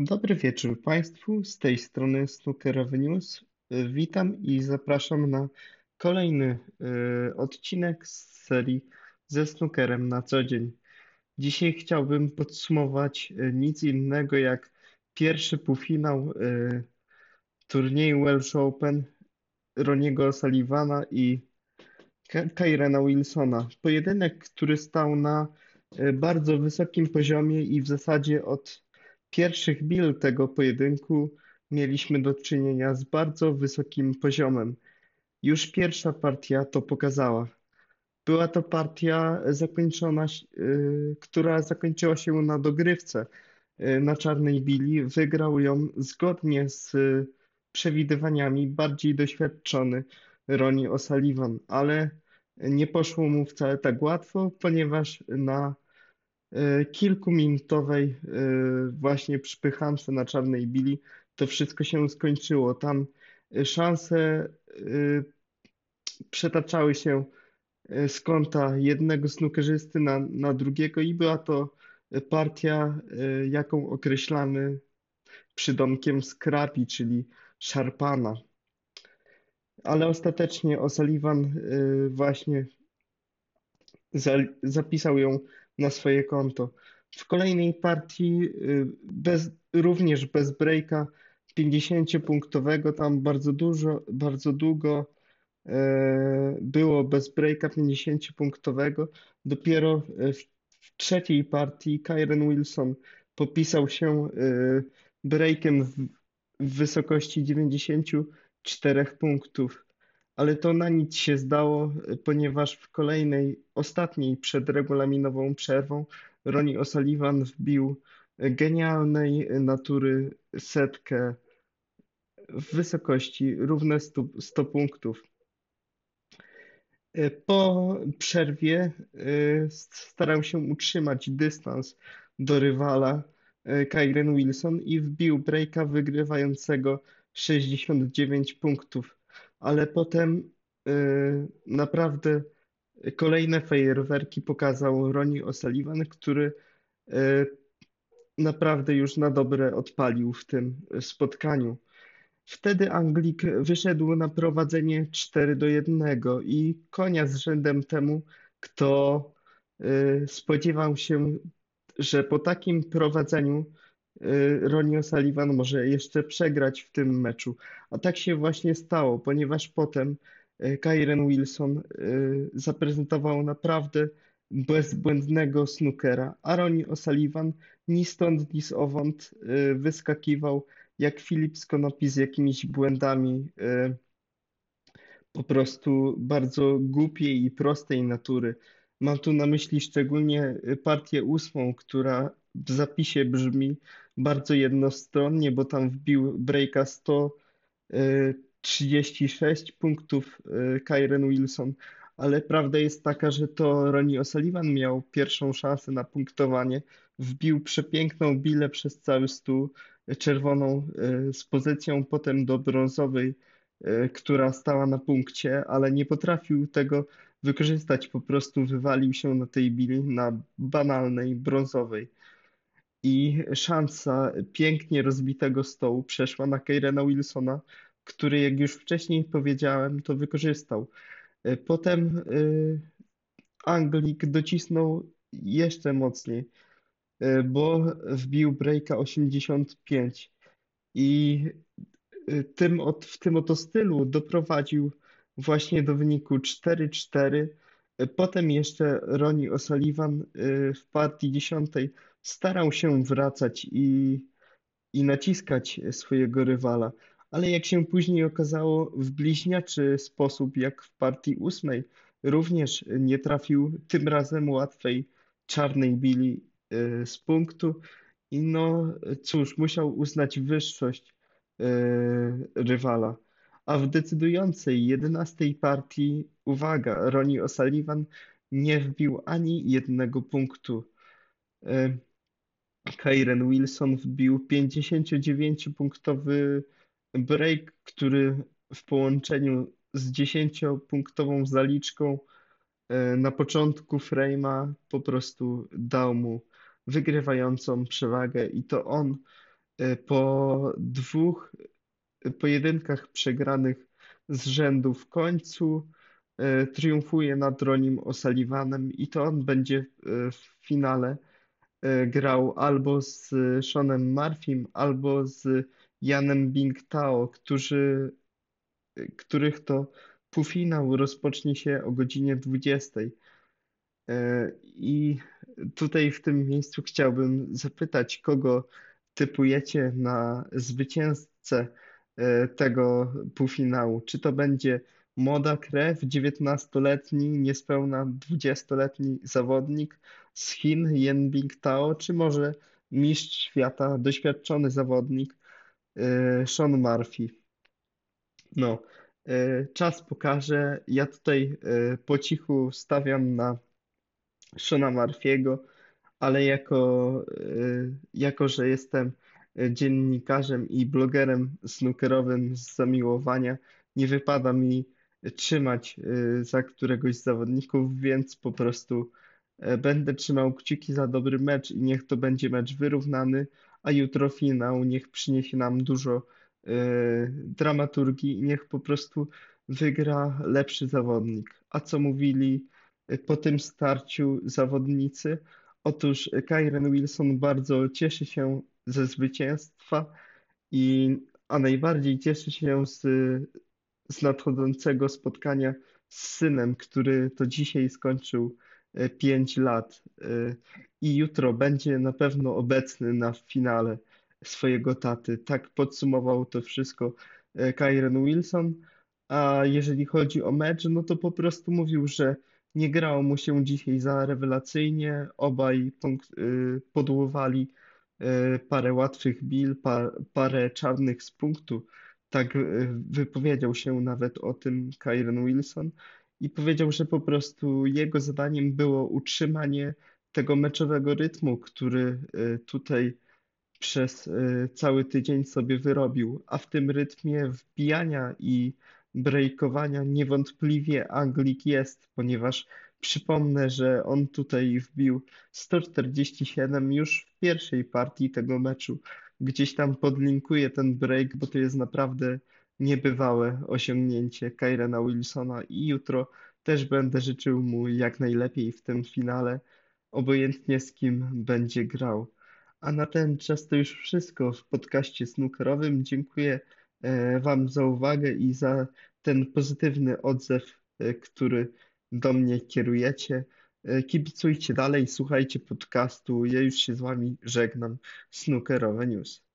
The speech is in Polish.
Dobry wieczór Państwu, z tej strony Snookerowy News. Witam i zapraszam na kolejny y, odcinek z serii ze snookerem na co dzień. Dzisiaj chciałbym podsumować y, nic innego jak pierwszy półfinał y, turnieju Welsh Open Roniego Sullivana i Kyrena Wilsona. Pojedynek, który stał na bardzo wysokim poziomie i w zasadzie od pierwszych bil tego pojedynku mieliśmy do czynienia z bardzo wysokim poziomem. Już pierwsza partia to pokazała. Była to partia zakończona, y, która zakończyła się na dogrywce y, na czarnej bili. Wygrał ją zgodnie z przewidywaniami bardziej doświadczony Ronnie O'Sullivan, ale nie poszło mu wcale tak łatwo, ponieważ na kilkuminutowej e, właśnie przypychance na czarnej bili to wszystko się skończyło. Tam e, szanse przetaczały się z kąta jednego snookerzysty na, na drugiego i była to partia, jaką określamy przydomkiem scrappy, czyli szarpana. Ale ostatecznie O'Sullivan właśnie zapisał ją na swoje konto. W kolejnej partii y, bez, również bez breaka 50-punktowego, tam bardzo dużo, bardzo długo e, było bez breaka 50-punktowego. Dopiero w, w trzeciej partii Kyren Wilson popisał się e, breakiem w wysokości 94 punktów ale to na nic się zdało, ponieważ w kolejnej, ostatniej przed regulaminową przerwą Ronnie O'Sullivan wbił genialnej natury setkę w wysokości równe 100, 100 punktów. Po przerwie y, starał się utrzymać dystans do rywala y, Kyren Wilson i wbił breaka wygrywającego 69 punktów ale potem y, naprawdę kolejne fajerwerki pokazał Ronnie O'Sullivan, który y, naprawdę już na dobre odpalił w tym spotkaniu. Wtedy Anglik wyszedł na prowadzenie 4 do 1 i konia z rzędem temu, kto y, spodziewał się, że po takim prowadzeniu Ronnie O'Sullivan może jeszcze przegrać w tym meczu. A tak się właśnie stało, ponieważ potem y, Kyren Wilson y, zaprezentował naprawdę bezbłędnego snookera, a Ronnie O'Sullivan ni stąd, ni zowąd wyskakiwał jak Filip Skonopi z jakimiś błędami po prostu bardzo głupiej i prostej natury. Mam tu na myśli szczególnie partię ósmą, która w zapisie brzmi bardzo jednostronnie, bo tam wbił breaka 136 punktów y, Kyren Wilson, ale prawda jest taka, że to Ronnie O'Sullivan miał pierwszą szansę na punktowanie. Wbił przepiękną bilę przez cały stół, czerwoną y, z pozycją potem do brązowej, która stała na punkcie, ale nie potrafił tego wykorzystać. Po prostu wywalił się na tej bili, na banalnej brązowej i szansa pięknie rozbitego stołu przeszła na Keirena Wilsona, który, jak już wcześniej powiedziałem, to wykorzystał. E, potem e, Anglik docisnął jeszcze mocniej, e, bo wbił breaka 85 i tym, w tym oto stylu doprowadził właśnie do wyniku 4-4. Potem jeszcze Ronnie O'Sullivan w partii dziesiątej starał się wracać i, i naciskać swojego rywala, ale jak się później okazało, w bliźniaczy sposób, jak w partii ósmej, również nie trafił tym razem łatwej czarnej bili y, z punktu i no cóż, musiał uznać wyższość y, rywala. A w decydującej jedenastej partii, uwaga, Ronnie O'Sullivan nie wbił ani jednego punktu. Kyren Wilson wbił 59-punktowy break, który w połączeniu z 10-punktową zaliczką e, na początku frame'a po prostu dał mu wygrywającą przewagę i to on E, Po dwóch pojedynkach przegranych z rzędu w końcu e, triumfuje nad Ronim O'Sullivanem i to on będzie e, w finale e, grał albo z Seanem Murphym, albo z Janem Bingtao, którzy, których to półfinał rozpocznie się o godzinie 20. E, I tutaj w tym miejscu chciałbym zapytać, kogo typujecie na zwycięzcę e, tego półfinału? Czy to będzie młoda krew, 19-letni, niespełna 20-letni zawodnik z Chin, Yen Bingtao, czy może mistrz świata, doświadczony zawodnik e, Sean Murphy? No, e, czas pokaże. Ja tutaj po cichu stawiam na Shona Murphy'ego, ale jako, jako że jestem dziennikarzem i blogerem snookerowym z zamiłowania, nie wypada mi trzymać za któregoś z zawodników, więc po prostu e, będę trzymał kciuki za dobry mecz i niech to będzie mecz wyrównany, a jutro finał niech przyniesie nam dużo y, dramaturgii i niech po prostu wygra lepszy zawodnik. A co mówili po tym starciu zawodnicy? Otóż Kyren Wilson bardzo cieszy się ze zwycięstwa, i, a najbardziej cieszy się z, z nadchodzącego spotkania z synem, który to dzisiaj skończył 5 lat e, i jutro będzie na pewno obecny na finale swojego taty. Tak podsumował to wszystko e, Kyren Wilson. A jeżeli chodzi o mecz, no to po prostu mówił, że nie grało mu się dzisiaj za rewelacyjnie. Obaj podłowali parę łatwych bil, pa, parę czarnych z punktu. Tak wypowiedział się nawet o tym Kyren Wilson i powiedział, że po prostu jego zadaniem było utrzymanie tego meczowego rytmu, który y, tutaj przez y, cały tydzień sobie wyrobił, a w tym rytmie wbijania i breakowania niewątpliwie Anglik jest, ponieważ przypomnę, że on tutaj wbił 147 już w pierwszej partii tego meczu. Gdzieś tam podlinkuję ten break, bo to jest naprawdę niebywałe osiągnięcie Kyrena Wilsona i jutro też będę życzył mu jak najlepiej w tym finale, obojętnie z kim będzie grał. A na ten czas to już wszystko w podcaście snookerowym. Dziękuję e, Wam za uwagę i za ten pozytywny odzew, e, który do mnie kierujecie. E, kibicujcie dalej, słuchajcie podcastu. Ja już się z Wami żegnam. Snookerowe News.